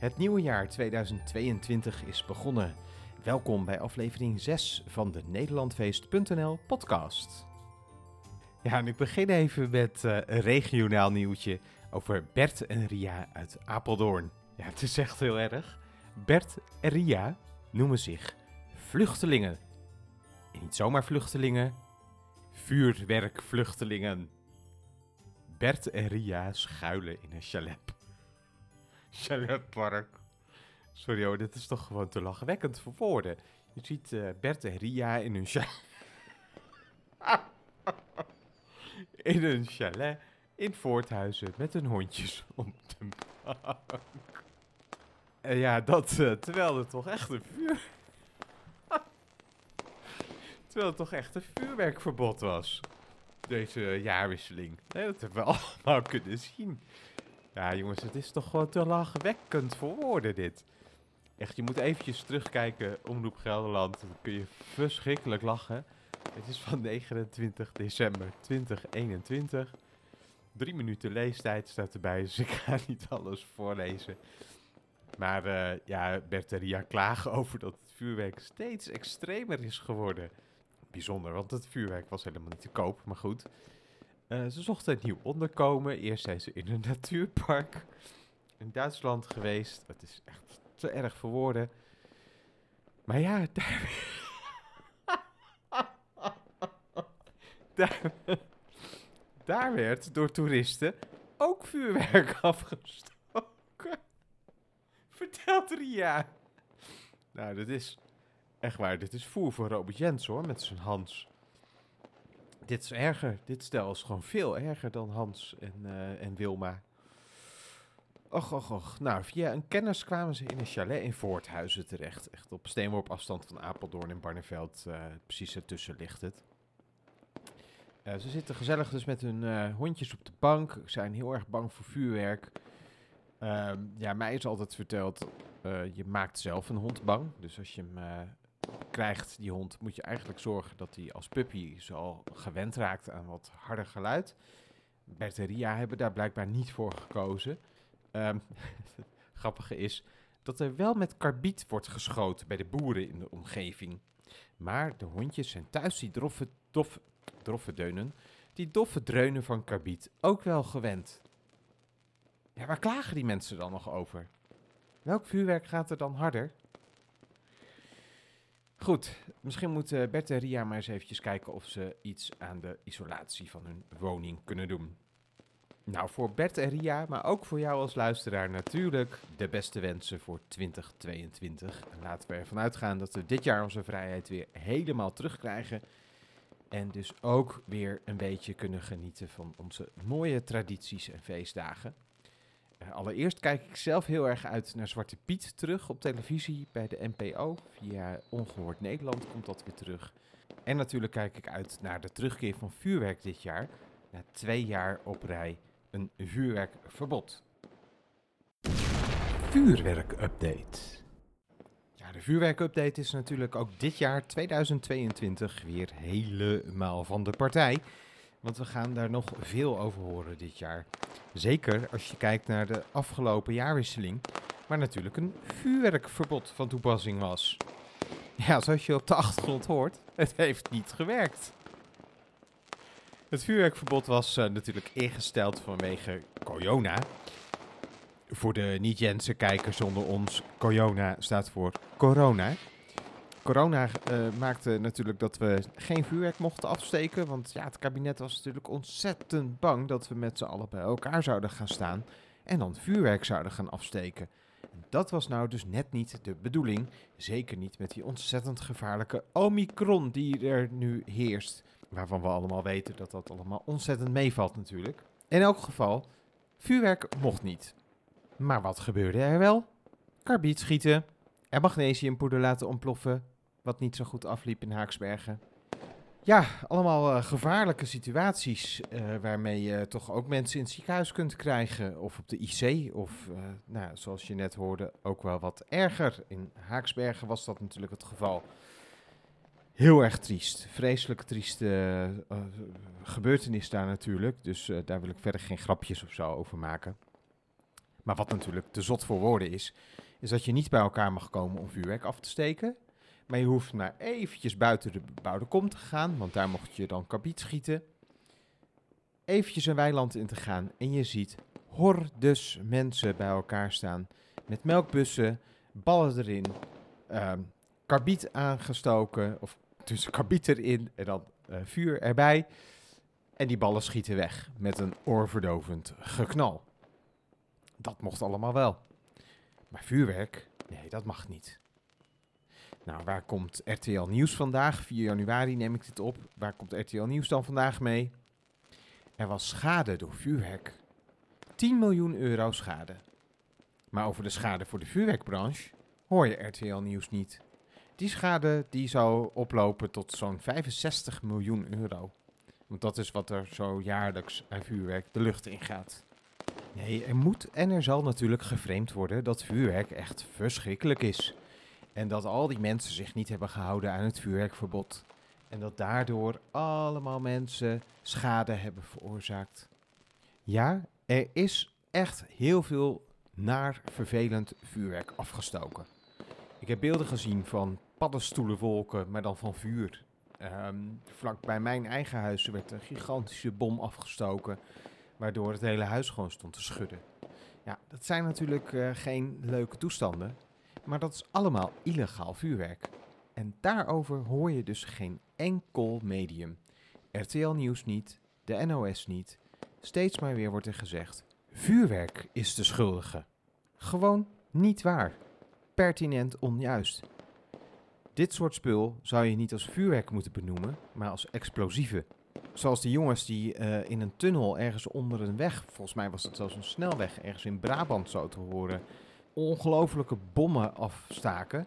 Het nieuwe jaar 2022 is begonnen. Welkom bij aflevering 6 van de Nederlandfeest.nl podcast. Ja, en ik begin even met eh, een regionaal nieuwtje over Bert en Ria uit Apeldoorn. Ja, het is echt heel erg. Bert en Ria noemen zich vluchtelingen. En niet zomaar vluchtelingen, vuurwerkvluchtelingen. Bert en Ria schuilen in een chalet. Chaletpark. Sorry hoor, dit is toch gewoon te lachwekkend voor woorden. Je ziet eh, Bert en Ria in hun chalet. in een chalet in Voorthuizen met hun hondjes op de bank. En ja, dat eh, terwijl er toch echt een vuur... terwijl het toch echt een vuurwerkverbod was. Deze jaarwisseling. Nee, dat hebben we allemaal kunnen zien. Ja, jongens, het is toch gewoon te lachwekkend voor woorden, dit. Echt, je moet eventjes terugkijken, Omroep Gelderland. Dan kun je verschrikkelijk lachen. Het is van 29 december 2021. Drie minuten leestijd staat erbij, dus ik ga niet alles voorlezen. Maar eh, ja, Bert Ria klagen over dat het vuurwerk steeds extremer is geworden. Bijzonder, want het vuurwerk was helemaal niet te koop, maar goed. Eh, ze zochten een nieuw onderkomen. Eerst zijn ze in een natuurpark in Duitsland geweest. Het is echt te erg voor woorden. Maar ja, daar, daar, werd door toeristen ook vuurwerk afgestoken. Vertelt Ria. Nou, dit is echt waar. Dit is voer voor Robert Jens hoor, met zijn Hans. Dit is erger. Dit stel is gewoon veel erger dan Hans en, eh, en Wilma. Och, och, och. Nou, via een kennis kwamen ze in een chalet in Voorthuizen terecht. Echt op steenworp afstand van Apeldoorn en Barneveld. eh, precies ertussen ligt het. Eh, ze zitten gezellig dus met hun hondjes op de bank. Zijn heel erg bang voor vuurwerk. Ehm, ja, mij is altijd verteld, je maakt zelf een hond bang. Dus als je hem krijgt, die hond, moet je eigenlijk zorgen dat hij als puppy zo gewend raakt aan wat harder geluid. Bert en Ria hebben daar blijkbaar niet voor gekozen. Ehm het grappige is dat er wel met karbiet wordt geschoten bij de boeren in de omgeving. Maar de hondjes zijn thuis die doffe, dof, doffe deunen, die doffe dreunen van karbiet ook wel gewend. Ja, waar klagen die mensen dan nog over? Welk vuurwerk gaat er dan harder? Goed, misschien moeten Bert en Ria maar eens eventjes kijken of ze iets aan de isolatie van hun woning kunnen doen. Nou, voor Bert en Ria, maar ook voor jou als luisteraar natuurlijk de beste wensen voor 2022. En laten we ervan uitgaan dat we dit jaar onze vrijheid weer helemaal terugkrijgen. En dus ook weer een beetje kunnen genieten van onze mooie tradities en feestdagen. Eh, allereerst kijk ik zelf heel erg uit naar Zwarte Piet terug op televisie bij de NPO. Via Ongehoord Nederland komt dat weer terug. En natuurlijk kijk ik uit naar de terugkeer van vuurwerk dit jaar. Na twee jaar op rij een vuurwerkverbod. Vuurwerkupdate. Ja, de vuurwerkupdate is natuurlijk ook dit jaar 2022 weer helemaal van de partij. Want we gaan daar nog veel over horen dit jaar. Zeker als je kijkt naar de afgelopen jaarwisseling, waar natuurlijk een vuurwerkverbod van toepassing was. Ja, zoals je op de achtergrond hoort, het heeft niet gewerkt. Het vuurwerkverbod was eh, natuurlijk ingesteld vanwege corona. Voor de niet-Jense kijkers onder ons, corona staat voor corona. Corona eh, maakte natuurlijk dat we geen vuurwerk mochten afsteken. Want ja, het kabinet was natuurlijk ontzettend bang dat we met z'n allen bij elkaar zouden gaan staan. En dan vuurwerk zouden gaan afsteken. En dat was nou dus net niet de bedoeling. Zeker niet met die ontzettend gevaarlijke Omicron die er nu heerst. Waarvan we allemaal weten dat dat allemaal ontzettend meevalt natuurlijk. In elk geval, vuurwerk mocht niet. Maar wat gebeurde er wel? Karbiet schieten en magnesiumpoeder laten ontploffen, wat niet zo goed afliep in Haaksbergen. Ja, allemaal eh, gevaarlijke situaties eh, waarmee je toch ook mensen in het ziekenhuis kunt krijgen. Of op de IC, of eh, nou, zoals je net hoorde, ook wel wat erger. In Haaksbergen was dat natuurlijk het geval. Heel erg triest. Vreselijk trieste gebeurtenis daar natuurlijk. Dus daar wil ik verder geen grapjes of zo over maken. Maar wat natuurlijk te zot voor woorden is, is dat je niet bij elkaar mag komen om vuurwerk af te steken. Maar je hoeft maar eventjes buiten de bebouwde kom te gaan, want daar mocht je dan kabiet schieten. Eventjes een weiland in te gaan en je ziet hordes mensen bij elkaar staan. Met melkbussen, ballen erin, karbiet aangestoken, of tussen karbiet erin en dan eh, vuur erbij. En die ballen schieten weg met een oorverdovend geknal. Dat mocht allemaal wel. Maar vuurwerk, nee, dat mag niet. Nou, waar komt RTL Nieuws vandaag? 4 januari neem ik dit op. Waar komt RTL Nieuws dan vandaag mee? Er was schade door vuurwerk. 10 miljoen euro schade. Maar over de schade voor de vuurwerkbranche hoor je RTL Nieuws niet. Die schade die zou oplopen tot zo'n 65 miljoen euro. Want dat is wat er zo jaarlijks aan vuurwerk de lucht in gaat. Nee, er moet en er zal natuurlijk geframed worden dat vuurwerk echt verschrikkelijk is. En dat al die mensen zich niet hebben gehouden aan het vuurwerkverbod. En dat daardoor allemaal mensen schade hebben veroorzaakt. Ja, er is echt heel veel naar vervelend vuurwerk afgestoken. Ik heb beelden gezien van paddenstoelenwolken, maar dan van vuur. Ehm, vlak bij mijn eigen huis werd een gigantische bom afgestoken, waardoor het hele huis gewoon stond te schudden. Ja, dat zijn natuurlijk eh, geen leuke toestanden, maar dat is allemaal illegaal vuurwerk. En daarover hoor je dus geen enkel medium. RTL Nieuws niet, de NOS niet. Steeds maar weer wordt er gezegd: vuurwerk is de schuldige. Gewoon niet waar. Pertinent onjuist. Dit soort spul zou je niet als vuurwerk moeten benoemen, maar als explosieven. Zoals die jongens die eh, in een tunnel ergens onder een weg, volgens mij was het zelfs een snelweg, ergens in Brabant zo te horen, ongelofelijke bommen afstaken.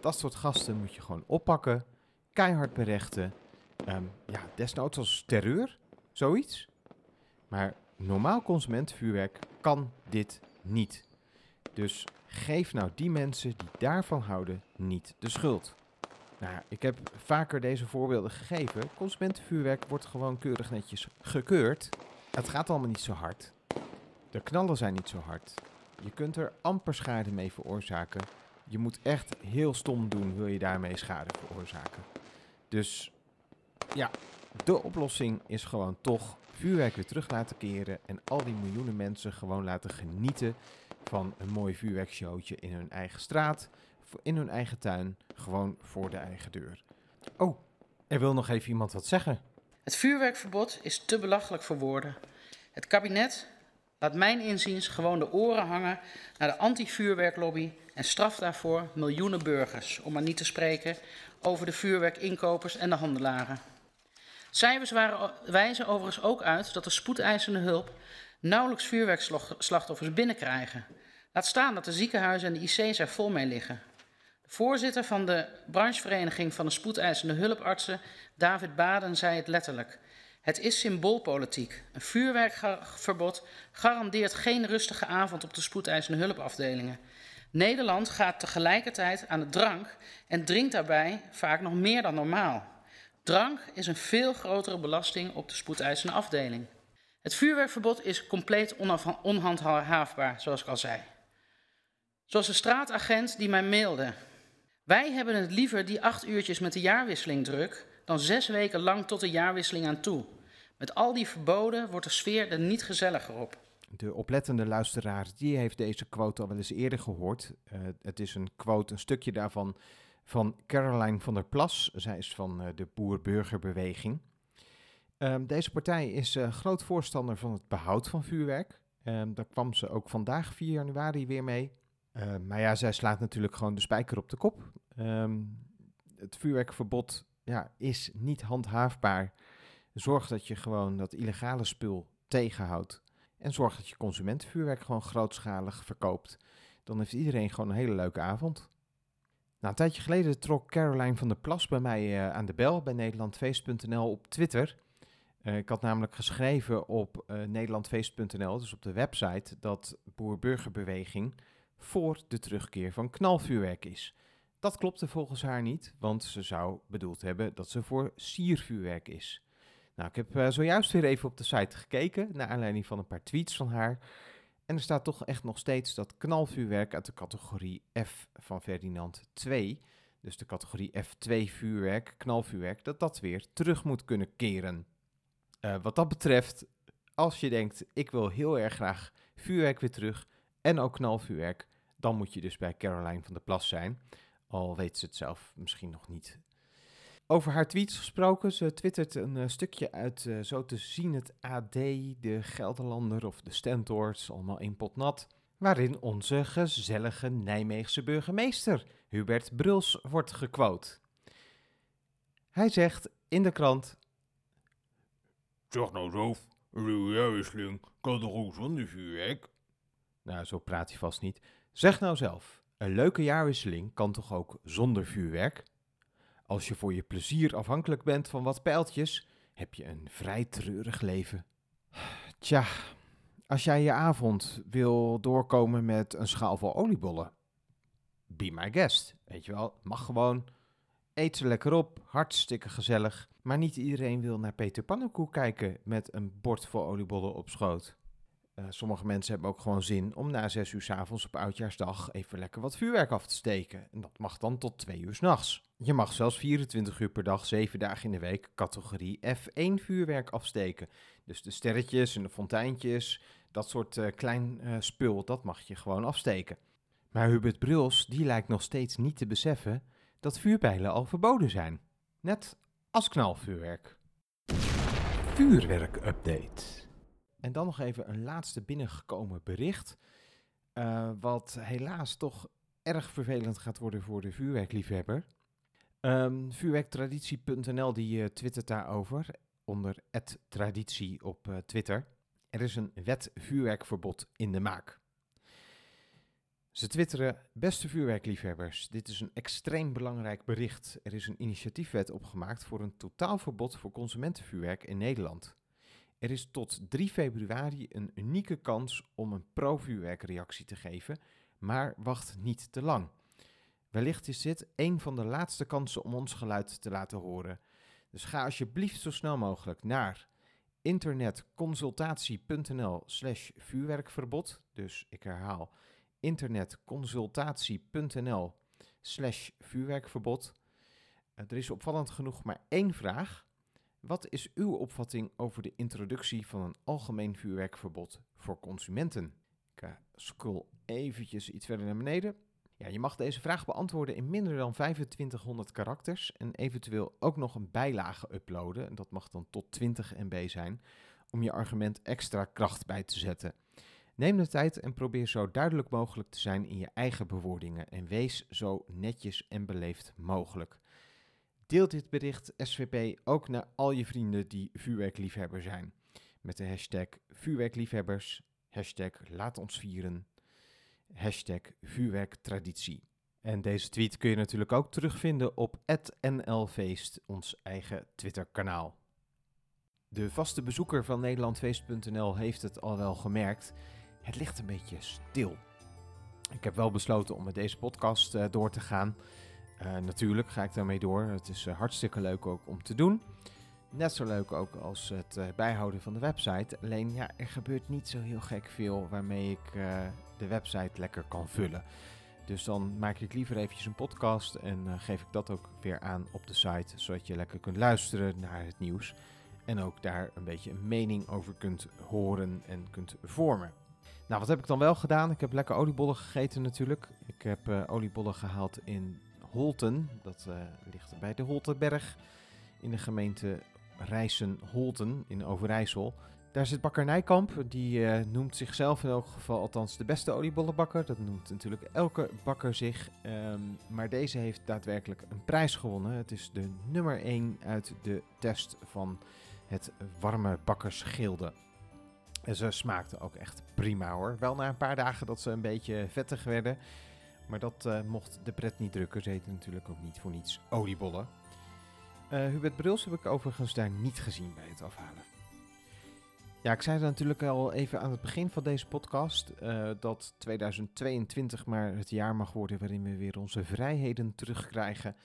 Dat soort gasten moet je gewoon oppakken, keihard berechten. Ehm, ja, desnoods als terreur, zoiets. Maar normaal consumentenvuurwerk kan dit niet. Dus geef nou die mensen die daarvan houden niet de schuld. Nou, ik heb vaker deze voorbeelden gegeven. Consumentenvuurwerk wordt gewoon keurig netjes gekeurd. Het gaat allemaal niet zo hard. De knallen zijn niet zo hard. Je kunt er amper schade mee veroorzaken. Je moet echt heel stom doen, wil je daarmee schade veroorzaken. Dus ja, de oplossing is gewoon toch vuurwerk weer terug laten keren en al die miljoenen mensen gewoon laten genieten van een mooi vuurwerkshowtje in hun eigen straat, in hun eigen tuin, gewoon voor de eigen deur. Oh, er wil nog even iemand wat zeggen. Het vuurwerkverbod is te belachelijk voor woorden. Het kabinet laat mijn inziens gewoon de oren hangen naar de anti-vuurwerklobby en straft daarvoor miljoenen burgers, om maar niet te spreken over de vuurwerkinkopers en de handelaren. Cijfers waren, wijzen overigens ook uit dat de spoedeisende hulp nauwelijks vuurwerkslachtoffers binnenkrijgen. Laat staan dat de ziekenhuizen en de IC's er vol mee liggen. De voorzitter van de branchevereniging van de spoedeisende hulpartsen, David Baden, zei het letterlijk. Het is symboolpolitiek. Een vuurwerkverbod garandeert geen rustige avond op de spoedeisende hulpafdelingen. Nederland gaat tegelijkertijd aan de drank en drinkt daarbij vaak nog meer dan normaal. Drank is een veel grotere belasting op de spoedeisende afdeling. Het vuurwerkverbod is compleet onhandhaafbaar, zoals ik al zei. Zoals de straatagent die mij mailde. Wij hebben het liever die acht uurtjes met de jaarwisseling druk dan zes weken lang tot de jaarwisseling aan toe. Met al die verboden wordt de sfeer er niet gezelliger op. De oplettende luisteraar, die heeft deze quote al wel eens eerder gehoord. Eh, het is een quote, een stukje daarvan van Caroline van der Plas. Zij is van eh, de Boer-Burgerbeweging. Ehm, deze partij is eh, groot voorstander van het behoud van vuurwerk. Ehm, daar kwam ze ook vandaag 4 januari weer mee. Ehm, maar ja, zij slaat natuurlijk gewoon de spijker op de kop. Het vuurwerkverbod ja, is niet handhaafbaar. Zorg dat je gewoon dat illegale spul tegenhoudt. En zorg dat je consumentenvuurwerk gewoon grootschalig verkoopt. Dan heeft iedereen gewoon een hele leuke avond. Nou, een tijdje geleden trok Caroline van der Plas bij mij eh, aan de bel bij nederlandfeest.nl op Twitter. Eh, ik had namelijk geschreven op eh, nederlandfeest.nl, dus op de website, dat Boer-Burgerbeweging voor de terugkeer van knalvuurwerk is. Dat klopte volgens haar niet, want ze zou bedoeld hebben dat ze voor siervuurwerk is. Nou, ik heb eh, zojuist weer even op de site gekeken, naar aanleiding van een paar tweets van haar. En er staat toch echt nog steeds dat knalvuurwerk uit de categorie F van Ferdinand 2, dus de categorie F2 vuurwerk, knalvuurwerk, dat dat weer terug moet kunnen keren. Uh, wat dat betreft, als je denkt, ik wil heel erg graag vuurwerk weer terug en ook knalvuurwerk, dan moet je dus bij Caroline van der Plas zijn. Al weet ze het zelf misschien nog niet. Over haar tweets gesproken, ze twittert een uh, stukje uit, uh, zo te zien, het AD, de Gelderlander of de Stentor, allemaal in pot nat, waarin onze gezellige Nijmeegse burgemeester Hubert Bruls wordt gequote. Hij zegt in de krant... Zeg nou zelf, jaarwisseling kan toch ook zonder vuurwerk? Nou, zo praat hij vast niet. Zeg nou zelf, een leuke jaarwisseling kan toch ook zonder vuurwerk? Als je voor je plezier afhankelijk bent van wat pijltjes, heb je een vrij treurig leven. Tja, als jij je avond wil doorkomen met een schaal vol oliebollen, be my guest. Weet je wel, mag gewoon. Eet ze lekker op, hartstikke gezellig. Maar niet iedereen wil naar Peter Pannenkoek kijken met een bord vol oliebollen op schoot. Uh, sommige mensen hebben ook gewoon zin om na zes uur s avonds op oudjaarsdag even lekker wat vuurwerk af te steken. En dat mag dan tot twee uur s'nachts. Je mag zelfs 24 uur per dag, 7 dagen in de week, categorie F1 vuurwerk afsteken. Dus de sterretjes en de fonteintjes, dat soort uh, klein uh, spul, dat mag je gewoon afsteken. Maar Hubert Bruls, die lijkt nog steeds niet te beseffen dat vuurpijlen al verboden zijn. Net als knalvuurwerk. Vuurwerk-update. En dan nog even een laatste binnengekomen bericht. Uh, wat helaas toch erg vervelend gaat worden voor de vuurwerkliefhebber. Um, vuurwerktraditie.nl die uh, twittert daarover onder traditie op uh, Twitter. Er is een wet vuurwerkverbod in de maak. Ze twitteren, beste vuurwerkliefhebbers, dit is een extreem belangrijk bericht. Er is een initiatiefwet opgemaakt voor een totaalverbod voor consumentenvuurwerk in Nederland. Er is tot 3 februari een unieke kans om een pro-vuurwerkreactie te geven, maar wacht niet te lang. Wellicht is dit een van de laatste kansen om ons geluid te laten horen. Dus ga alsjeblieft zo snel mogelijk naar internetconsultatie.nl slash vuurwerkverbod. Dus ik herhaal internetconsultatie.nl slash vuurwerkverbod. Uh, er is opvallend genoeg maar één vraag. Wat is uw opvatting over de introductie van een algemeen vuurwerkverbod voor consumenten? Ik uh, scroll eventjes iets verder naar beneden. Ja, je mag deze vraag beantwoorden in minder dan 2500 karakters en eventueel ook nog een bijlage uploaden. En dat mag dan tot 20 MB zijn, om je argument extra kracht bij te zetten. Neem de tijd en probeer zo duidelijk mogelijk te zijn in je eigen bewoordingen en wees zo netjes en beleefd mogelijk. Deel dit bericht SVP ook naar al je vrienden die vuurwerkliefhebber zijn. Met de hashtag vuurwerkliefhebbers, hashtag laat ons vieren, hashtag vuurwerktraditie. En deze tweet kun je natuurlijk ook terugvinden op @nlfeest, ons eigen Twitter-kanaal. De vaste bezoeker van nederlandfeest.nl heeft het al wel gemerkt. Het ligt een beetje stil. Ik heb wel besloten om met deze podcast uh, door te gaan. Uh, natuurlijk ga ik daarmee door. Het is uh, hartstikke leuk ook om te doen. Net zo leuk ook als het uh, bijhouden van de website. Alleen ja, er gebeurt niet zo heel gek veel waarmee ik de website lekker kan vullen. Dus dan maak ik liever eventjes een podcast en geef ik dat ook weer aan op de site. Zodat je lekker kunt luisteren naar het nieuws. En ook daar een beetje een mening over kunt horen en kunt vormen. Nou, wat heb ik dan wel gedaan? Ik heb lekker oliebollen gegeten natuurlijk. Ik heb oliebollen gehaald in Holten. Dat uh, ligt bij de Holtenberg in de gemeente Rijssen-Holten in Overijssel. Daar zit bakker Nijkamp. Die uh, noemt zichzelf in elk geval althans de beste oliebollenbakker. Dat noemt natuurlijk elke bakker zich. Um, maar deze heeft daadwerkelijk een prijs gewonnen. Het is de nummer 1 uit de test van het warme bakkersgilde. En ze smaakten ook echt prima hoor. Wel na een paar dagen dat ze een beetje vettig werden. Maar dat uh, mocht de pret niet drukken. Ze eten natuurlijk ook niet voor niets oliebollen. Uh, Hubert Bruls heb ik overigens daar niet gezien bij het afhalen. Ja, ik zei het natuurlijk al even aan het begin van deze podcast. Uh, dat 2022 maar het jaar mag worden waarin we weer onze vrijheden terugkrijgen.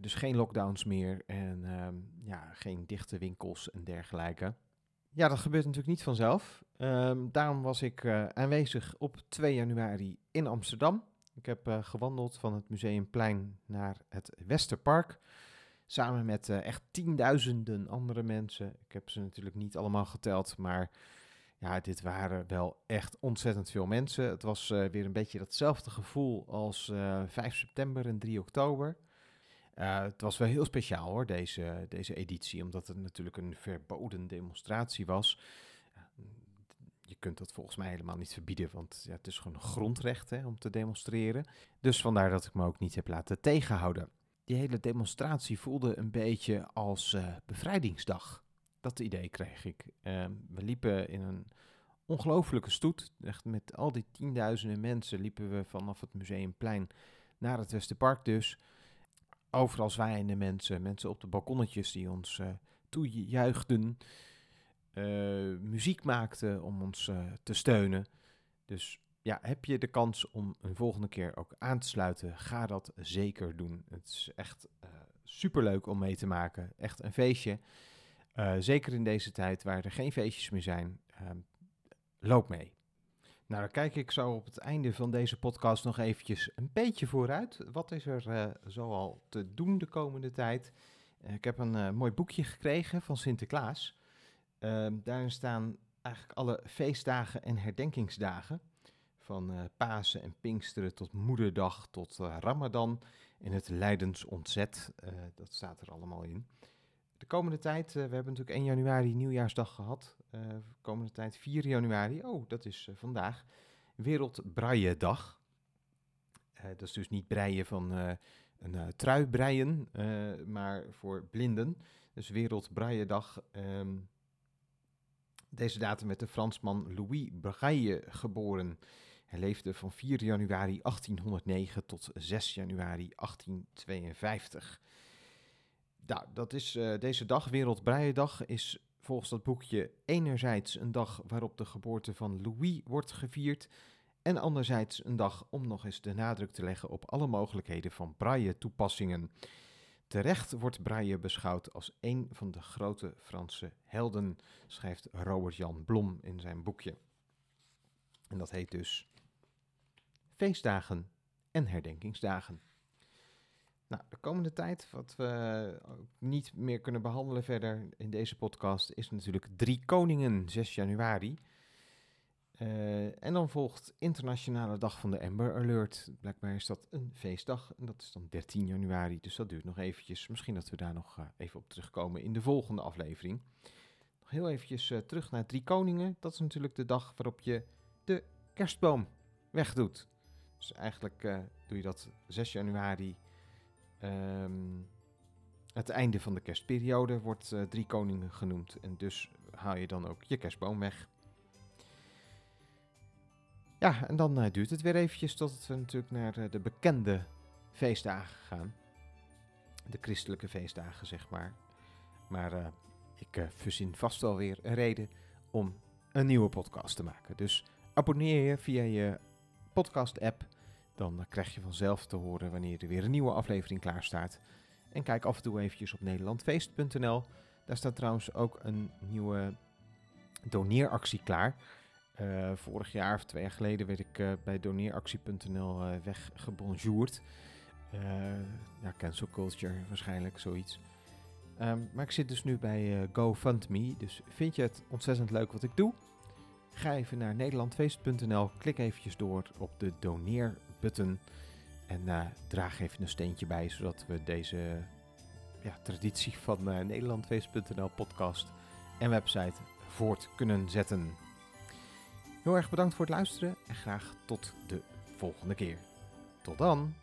dus geen lockdowns meer en ehm, ja, geen dichte winkels en dergelijke. Ja, dat gebeurt natuurlijk niet vanzelf. Ehm, daarom was ik eh, aanwezig op 2 januari in Amsterdam. Ik heb eh, gewandeld van het Museumplein naar het Westerpark. Samen met eh, echt tienduizenden andere mensen. Ik heb ze natuurlijk niet allemaal geteld, maar ja, dit waren wel echt ontzettend veel mensen. Het was eh, weer een beetje datzelfde gevoel als eh 5 september en 3 oktober. Het was wel heel speciaal hoor, deze, deze editie, omdat het natuurlijk een verboden demonstratie was. Kunt dat volgens mij helemaal niet verbieden, want ja, het is gewoon een grondrecht hè, om te demonstreren. Dus vandaar dat ik me ook niet heb laten tegenhouden. Die hele demonstratie voelde een beetje als eh, bevrijdingsdag. Dat idee kreeg ik. Eh, we liepen in een ongelofelijke stoet. Echt met al die tienduizenden mensen liepen we vanaf het Museumplein naar het Westerpark dus. Overal zwaaiende mensen, mensen op de balkonnetjes die ons eh toejuichten. Eh, muziek maakten om ons eh, te steunen. Dus ja, heb je de kans om een volgende keer ook aan te sluiten, ga dat zeker doen. Het is echt eh superleuk om mee te maken. Echt een feestje. Zeker in deze tijd waar er geen feestjes meer zijn. Ehm, loop mee. Nou, dan kijk ik zo op het einde van deze podcast nog eventjes een beetje vooruit. Wat is er zoal te doen de komende tijd? Ik heb een mooi boekje gekregen van Sinterklaas. Ehm, daarin staan eigenlijk alle feestdagen en herdenkingsdagen. Van eh, Pasen en Pinksteren tot Moederdag tot eh, Ramadan. En het Leidens ontzet, eh, dat staat er allemaal in. De komende tijd, we hebben natuurlijk 1 januari nieuwjaarsdag gehad. Eh, de komende tijd 4 januari, oh dat is vandaag, Wereldbrailledag. Eh dat is dus niet breien van een trui breien, maar voor blinden. Dus Wereldbrailledag. ehm deze datum werd de Fransman Louis Braille geboren. Hij leefde van 4 januari 1809 tot 6 januari 1852. Nou, dat is eh, deze dag, Wereldbreiendag, is volgens dat boekje enerzijds een dag waarop de geboorte van Louis wordt gevierd en anderzijds een dag om nog eens de nadruk te leggen op alle mogelijkheden van braille-toepassingen. Terecht wordt Braille beschouwd als een van de grote Franse helden, schrijft Robert Jan Blom in zijn boekje. En dat heet dus Feestdagen en Herdenkingsdagen. Nou, de komende tijd, wat we niet meer kunnen behandelen verder in deze podcast, is natuurlijk Drie Koningen, 6 januari. Eh, en dan volgt Internationale Dag van de Amber Alert. Blijkbaar is dat een feestdag en dat is dan 13 januari, dus dat duurt nog eventjes. Misschien dat we daar nog eh, even op terugkomen in de volgende aflevering. Nog heel eventjes eh, terug naar Drie Koningen. Dat is natuurlijk de dag waarop je de kerstboom wegdoet. Dus eigenlijk doe je dat 6 januari. Ehm, het einde van de kerstperiode wordt Drie Koningen genoemd. En dus haal je dan ook je kerstboom weg. Ja, en dan eh, duurt het weer eventjes tot we natuurlijk naar eh, de bekende feestdagen gaan. De christelijke feestdagen, zeg maar. Maar eh, ik verzin vast wel weer een reden om een nieuwe podcast te maken. Dus abonneer je via je podcast-app. Dan krijg je vanzelf te horen wanneer er weer een nieuwe aflevering klaar staat. En kijk af en toe eventjes op nederlandfeest.nl. Daar staat trouwens ook een nieuwe doneeractie klaar. Eh, vorig jaar of twee jaar geleden werd ik eh, bij doneeractie.nl eh, weggebonjourd. Ja, cancel culture waarschijnlijk, zoiets. Ehm, maar ik zit dus nu bij GoFundMe. Dus vind je het ontzettend leuk wat ik doe? Ga even naar nederlandfeest.nl, klik eventjes door op de doneerbutton en draag even een steentje bij, zodat we deze ja, traditie van nederlandfeest.nl podcast en website voort kunnen zetten. Heel erg bedankt voor het luisteren en graag tot de volgende keer. Tot dan!